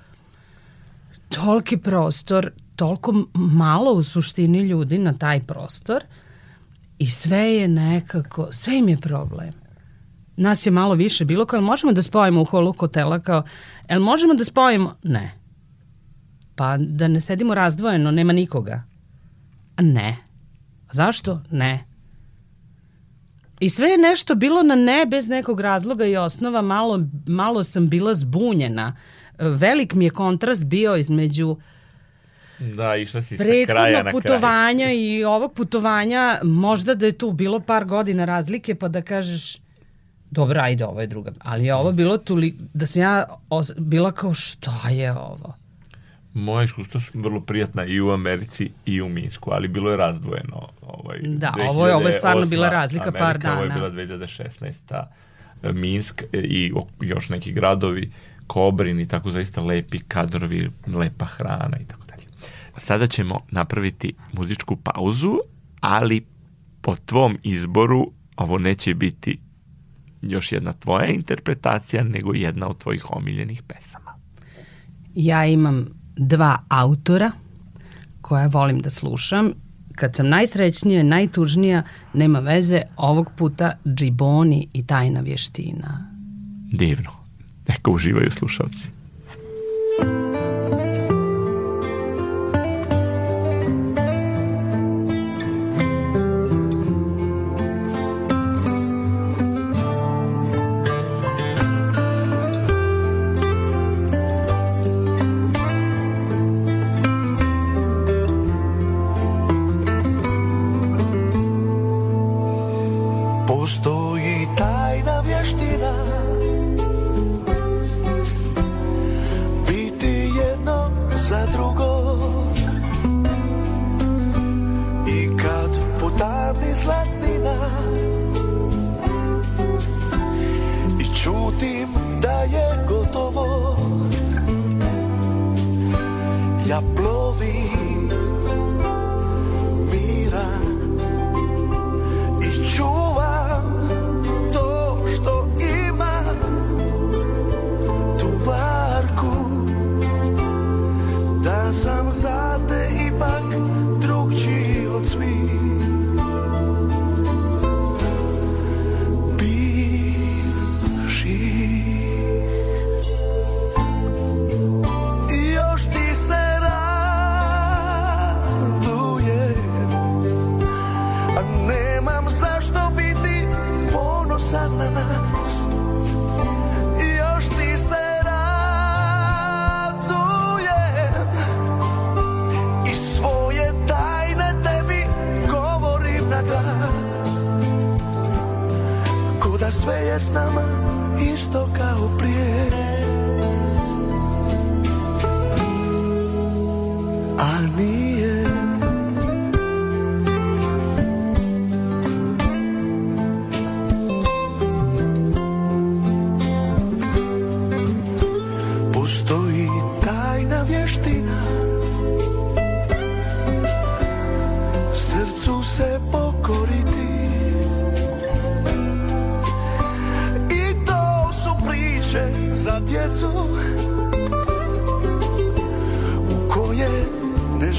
S3: toliki prostor, toliko malo u suštini ljudi na taj prostor i sve je nekako, sve im je problem. Nas je malo više bilo kao, možemo da spojimo u holu hotela kao, jel možemo da spojimo? Ne. Pa da ne sedimo razdvojeno, nema nikoga. A ne. A zašto? Ne. I sve je nešto bilo na ne bez nekog razloga i osnova, malo, malo sam bila zbunjena. Velik mi je kontrast bio između
S2: Da, išla si sa kraja na
S3: putovanja i ovog putovanja, možda da je tu bilo par godina razlike, pa da kažeš, dobro, ajde, ovo je druga. Ali je ovo bilo tuli, da sam ja os- bila kao, šta je ovo?
S2: Moje iskustva su vrlo prijatna i u Americi i u Minsku, ali bilo je razdvojeno. Ovaj,
S3: Da, ovo je- ovo je stvarno
S2: 2008.
S3: bila razlika par
S2: Amerika, Ovo je
S3: dana.
S2: bila 2016. Minsk i još neki gradovi, Kobrin i tako zaista lepi kadrovi, lepa hrana i tako. Sada ćemo napraviti muzičku pauzu, ali po tvom izboru ovo neće biti još jedna tvoja interpretacija, nego jedna od tvojih omiljenih pesama.
S3: Ja imam dva autora koja volim da slušam. Kad sam najsrećnija, najtužnija, nema veze, ovog puta Džiboni i tajna vještina.
S2: Divno. Neka uživaju slušalci.
S4: Postoji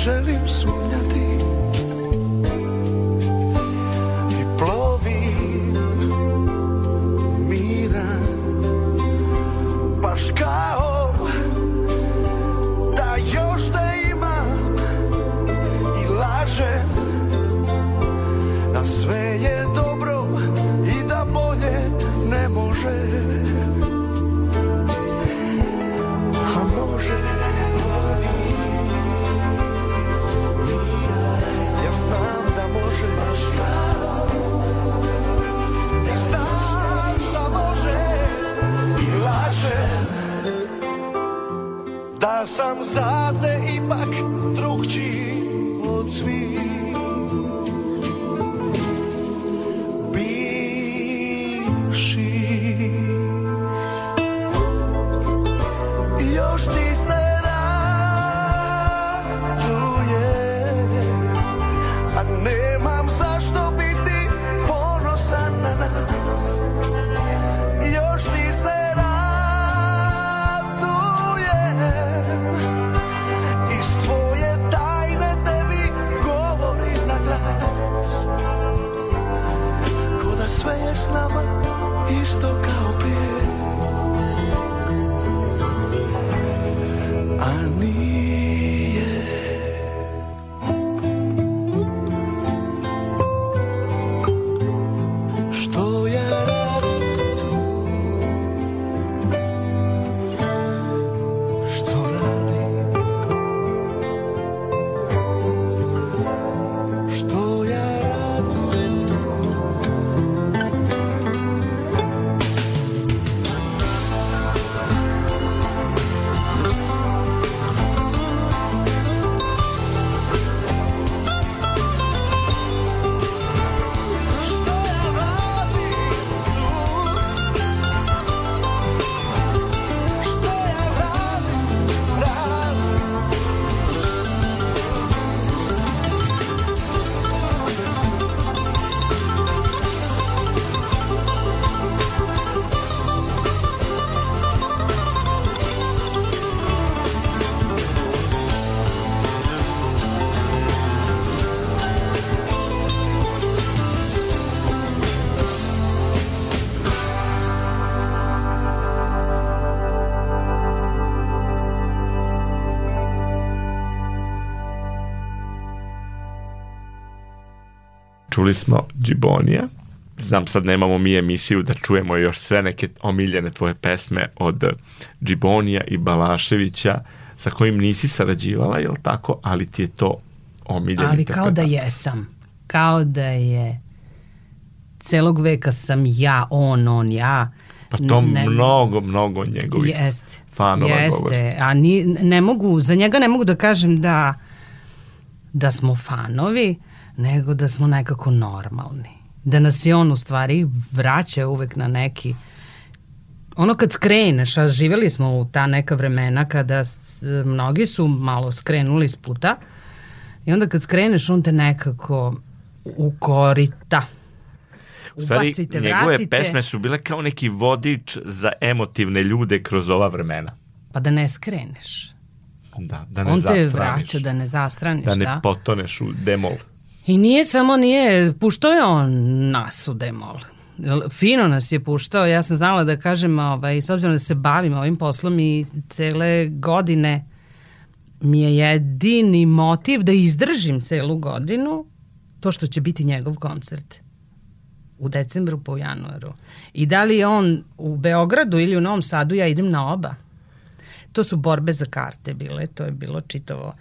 S5: želim sumnjati
S2: Čuli smo Džibonija. Znam sad nemamo mi emisiju da čujemo još sve neke omiljene tvoje pesme od Džibonija i Balaševića sa kojim nisi sarađivala, jel tako? Ali ti je to omiljeni
S3: Ali kao da jesam. Kao da je celog veka sam ja, on, on, ja.
S2: Pa to
S3: Ne-
S2: mnogo, mnogo njegovih
S3: Jeste.
S2: fanova
S3: Jeste,
S2: govori.
S3: a ni, ne mogu, za njega ne mogu da kažem da, da smo fanovi, nego da smo nekako normalni. Da nas je on u stvari vraća uvek na neki ono kad skreneš, a živeli smo u ta neka vremena kada mnogi su malo skrenuli s puta i onda kad skreneš on te nekako ukorita.
S2: U stvari,
S3: Ubacite,
S2: njegove
S3: vratite.
S2: pesme su bile kao neki vodič za emotivne ljude kroz ova vremena.
S3: Pa da ne skreneš.
S2: Da, da ne
S3: On te
S2: zastraniš.
S3: vraća da ne zastraniš,
S2: da
S3: da.
S2: ne potoneš u demol.
S3: I nije samo nije, puštao je on nas u demol. Fino nas je puštao, ja sam znala da kažem, ovaj, s obzirom da se bavim ovim poslom i cele godine mi je jedini motiv da izdržim celu godinu to što će biti njegov koncert u decembru pa u januaru. I da li je on u Beogradu ili u Novom Sadu, ja idem na oba. To su borbe za karte bile, to je bilo čitavo.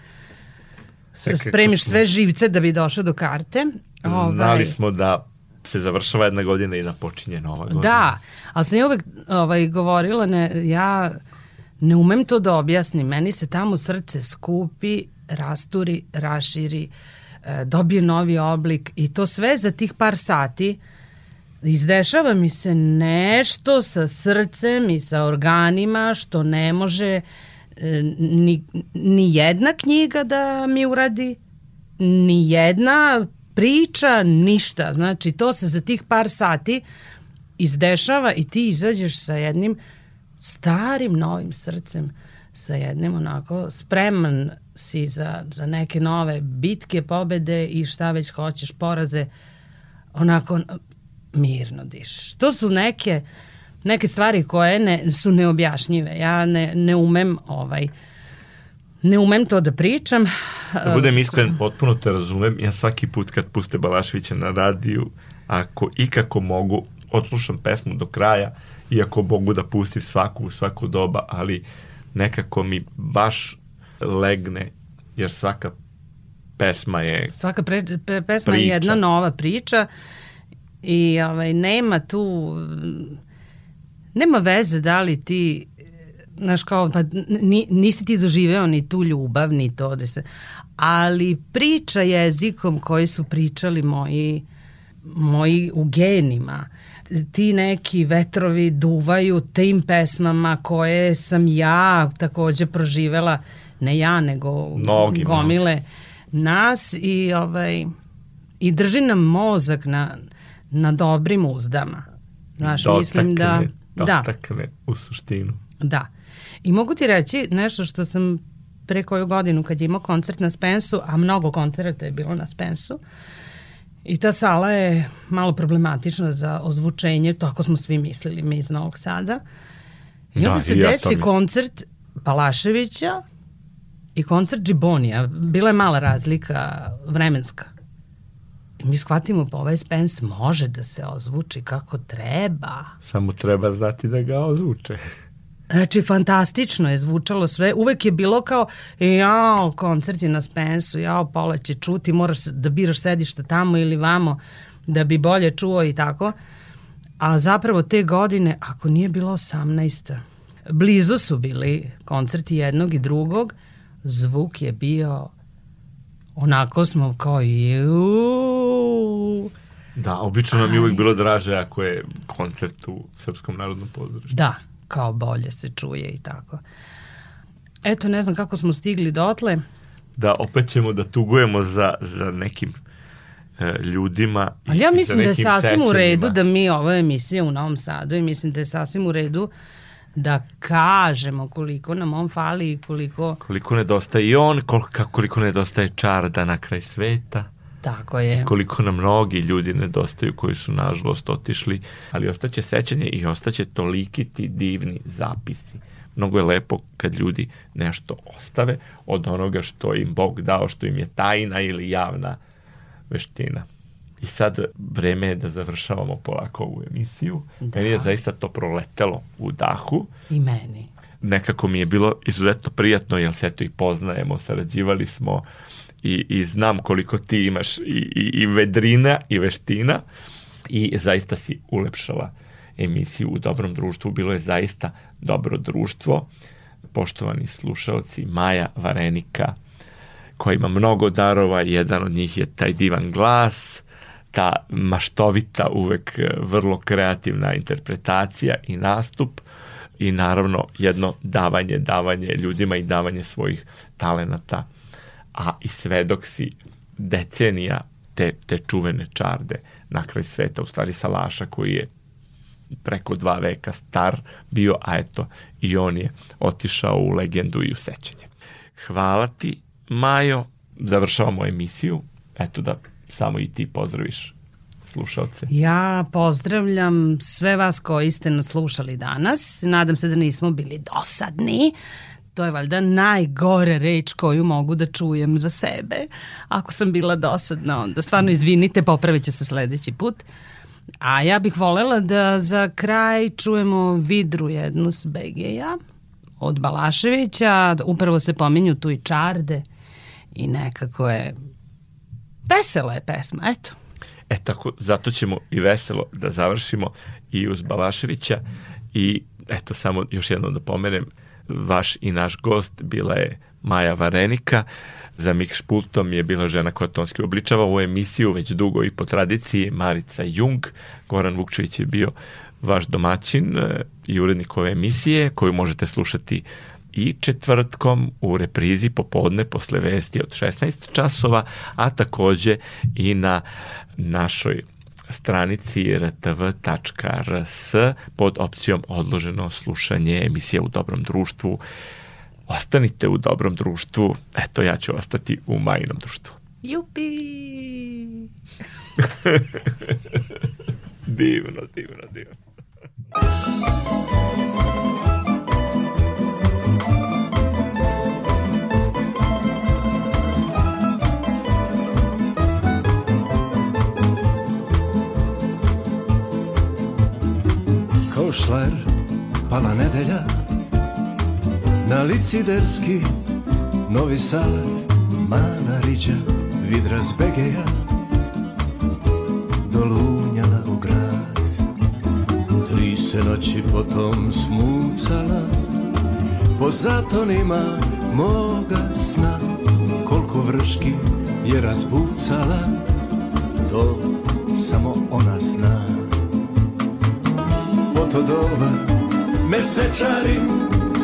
S3: Spremiš
S2: smo-
S3: sve živce da bi došao do karte. Ovaj,
S2: Znali smo da se završava jedna godina i da počinje nova godina.
S3: Da, ali sam ja uvek ovaj, govorila, ne, ja ne umem to da objasnim. Meni se tamo srce skupi, rasturi, raširi, e, dobije novi oblik i to sve za tih par sati izdešava mi se nešto sa srcem i sa organima što ne može e, ni, ni jedna knjiga da mi uradi, ni jedna priča, ništa. Znači, to se za tih par sati izdešava i ti izađeš sa jednim starim novim srcem, sa jednim onako spreman si za, za neke nove bitke, pobede i šta već hoćeš, poraze, onako mirno dišeš. To su neke neke stvari koje ne, su neobjašnjive. Ja ne, ne umem ovaj ne umem to da pričam.
S2: Da budem iskren, potpuno te razumem. Ja svaki put kad puste Balaševića na radiju, ako ikako mogu, odslušam pesmu do kraja, iako mogu da pustim svaku u svako doba, ali nekako mi baš legne, jer svaka pesma je
S3: Svaka pre, pre, pesma
S2: Priča.
S3: je jedna nova priča i ovaj, nema tu nema veze da li ti znaš kao, pa ni, nisi ti doživeo ni tu ljubav, ni to da se, ali priča jezikom koji su pričali moji, moji u genima, ti neki vetrovi duvaju tim pesmama koje sam ja takođe proživela, ne ja, nego
S2: Mnogi,
S3: gomile nas i ovaj i drži nam mozak na, na dobrim uzdama. Znaš, mislim da... Da,
S2: dotakne u suštinu.
S3: da. I mogu ti reći nešto što sam pre koju godinu kad je imao koncert na Spensu, a mnogo koncerta je bilo na Spensu, i ta sala je malo problematična za ozvučenje, tako smo svi mislili mi iz Novog Sada. I onda
S2: Da,
S3: se
S2: i ja
S3: desi koncert Palaševića i koncert Džibonija. Bila je mala razlika vremenska. Mi shvatimo pa ovaj Spence može da se ozvuči kako treba.
S2: Samo treba znati da ga ozvuče.
S3: Znači, fantastično je zvučalo sve. Uvek je bilo kao, jao, koncert je na Spensu, jao, pola će čuti, moraš da biraš sedište tamo ili vamo da bi bolje čuo i tako. A zapravo te godine, ako nije bilo 18. Blizu su bili koncerti jednog i drugog, zvuk je bio onako smo kao ju
S2: Da, obično nam je uvijek bilo draže ako je koncert u Srpskom narodnom pozorištu.
S3: Da, kao bolje se čuje i tako. Eto, ne znam kako smo stigli dotle.
S2: Da, opet ćemo da tugujemo za, za nekim e, ljudima.
S3: Ali ja mislim da je sasvim u redu da mi ovo emisije u Novom Sadu i mislim da je sasvim u redu da kažemo koliko nam on fali i koliko
S2: Koliko nedostaje i on, koliko, koliko nedostaje čarda na kraj sveta.
S3: Tako je.
S2: koliko nam mnogi ljudi nedostaju koji su nažalost otišli, ali ostaće sećanje i ostaće toliki ti divni zapisi. Mnogo je lepo kad ljudi nešto ostave od onoga što im Bog dao, što im je tajna ili javna veština. I sad vreme je da završavamo polako ovu emisiju.
S3: Da.
S2: Meni je zaista to proletelo u dahu
S3: I meni.
S2: nekako mi je bilo izuzetno prijatno, jer se eto i poznajemo, sarađivali smo i, i znam koliko ti imaš i, i, i vedrina i veština i zaista si ulepšala emisiju u dobrom društvu. Bilo je zaista dobro društvo. Poštovani slušalci, Maja Varenika, koja ima mnogo darova, jedan od njih je taj divan glas, ta maštovita, uvek e, vrlo kreativna interpretacija i nastup i naravno jedno davanje, davanje ljudima i davanje svojih talenata, a i svedok si decenija te, te čuvene čarde na kraj sveta, u stvari Salaša koji je preko dva veka star bio, a eto i on je otišao u legendu i u sećanje. Hvala ti, Majo. Završavamo emisiju. Eto da samo i ti pozdraviš slušalce.
S3: Ja pozdravljam sve vas koji ste nas slušali danas. Nadam se da nismo bili dosadni. To je valjda najgore reč koju mogu da čujem za sebe. Ako sam bila dosadna, onda stvarno izvinite, popravit ću se sledeći put. A ja bih volela da za kraj čujemo vidru jednu s Begeja od Balaševića. Upravo se pominju tu i čarde i nekako je vesela je pesma, eto.
S2: E tako, zato ćemo i veselo da završimo i uz Balaševića i eto samo još jednom da pomenem, vaš i naš gost bila je Maja Varenika, za mix pultom je bila žena koja tonski obličava u emisiju već dugo i po tradiciji Marica Jung, Goran Vukčević je bio vaš domaćin e, i urednik ove emisije koju možete slušati i četvrtkom u reprizi popodne posle vesti od 16 časova, a takođe i na našoj stranici rtv.rs pod opcijom odloženo slušanje emisije u dobrom društvu. Ostanite u dobrom društvu, eto ja ću ostati u majinom društvu.
S3: Jupi!
S2: divno, divno, divno.
S4: Kao šler, pala nedelja Na liciderski Novi Sad Mana riđa Vidra z Begeja Dolunjala u grad. Tri se noći potom smucala Po zatonima moga sna Koliko vrški je razbucala To samo ona zna Po to doba mesečarim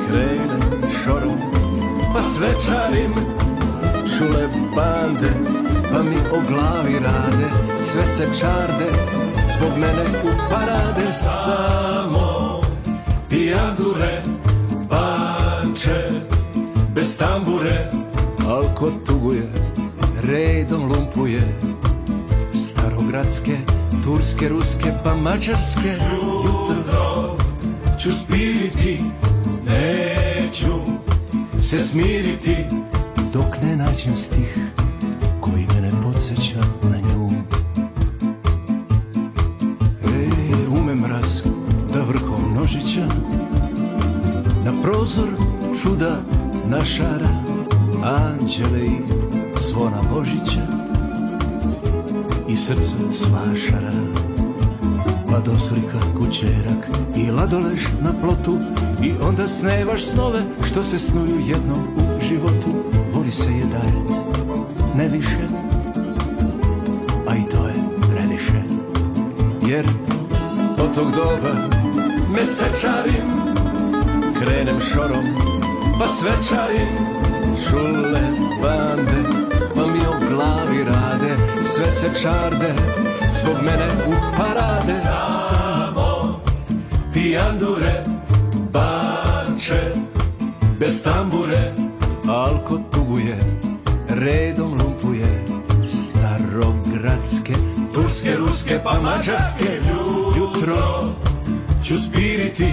S4: Krenem šorom pa svečarim. Čule bande pa mi o glavi rade. Sve se čarde zbog mene u parade. Samo pijandure, banče, bez tambure. Alko tuguje, redom lumpuje Starogradske, turske, ruske pa mađarske. Jutro ću spiriti, neću se smiriti. Dok ne nađem stih koji mene podsjeća na nju. Ej, ume mraz da vrhom nožića Na prozor čuda našara Anđele i zvona Božića I srce svašara Ladoslika, kućerak i ladolež na plotu I onda snevaš snove što se snuju jednom u životu. Voli se je dajet, ne više A i to je previše. Jer od tog doba mesečarim Krenem šorom pa svečarim Čule bande glavi rade Sve se čarde zbog mene u parade. Samo pijandure, banče, bez tambure. Alko tuguje, redom lumpuje Starogradske, turske, ruske pa mađarske. Jutro ću spiriti,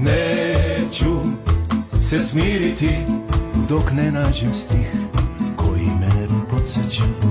S4: neću se smiriti Dok ne nađem stih mene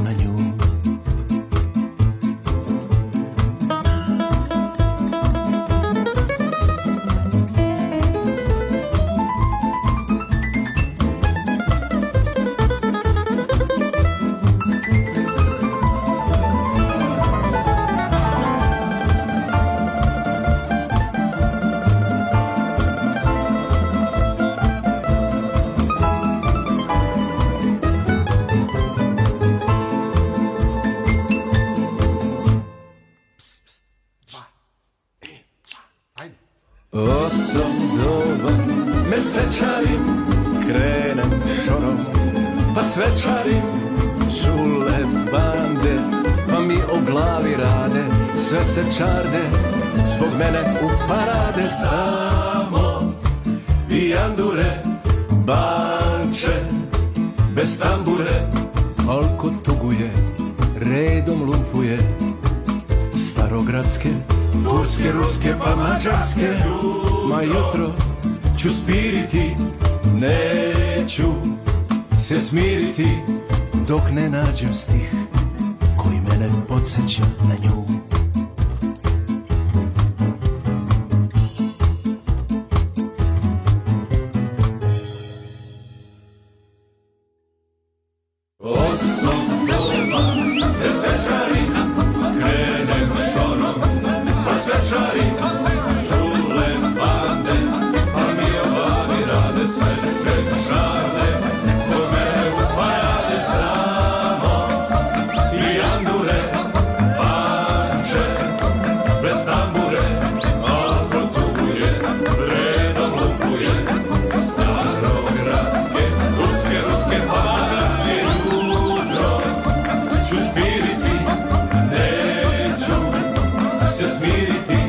S4: mađarske. Ma jutro ću spiriti, neću se smiriti Dok ne nađem stih koji mene podsjeća na nju
S1: Espírito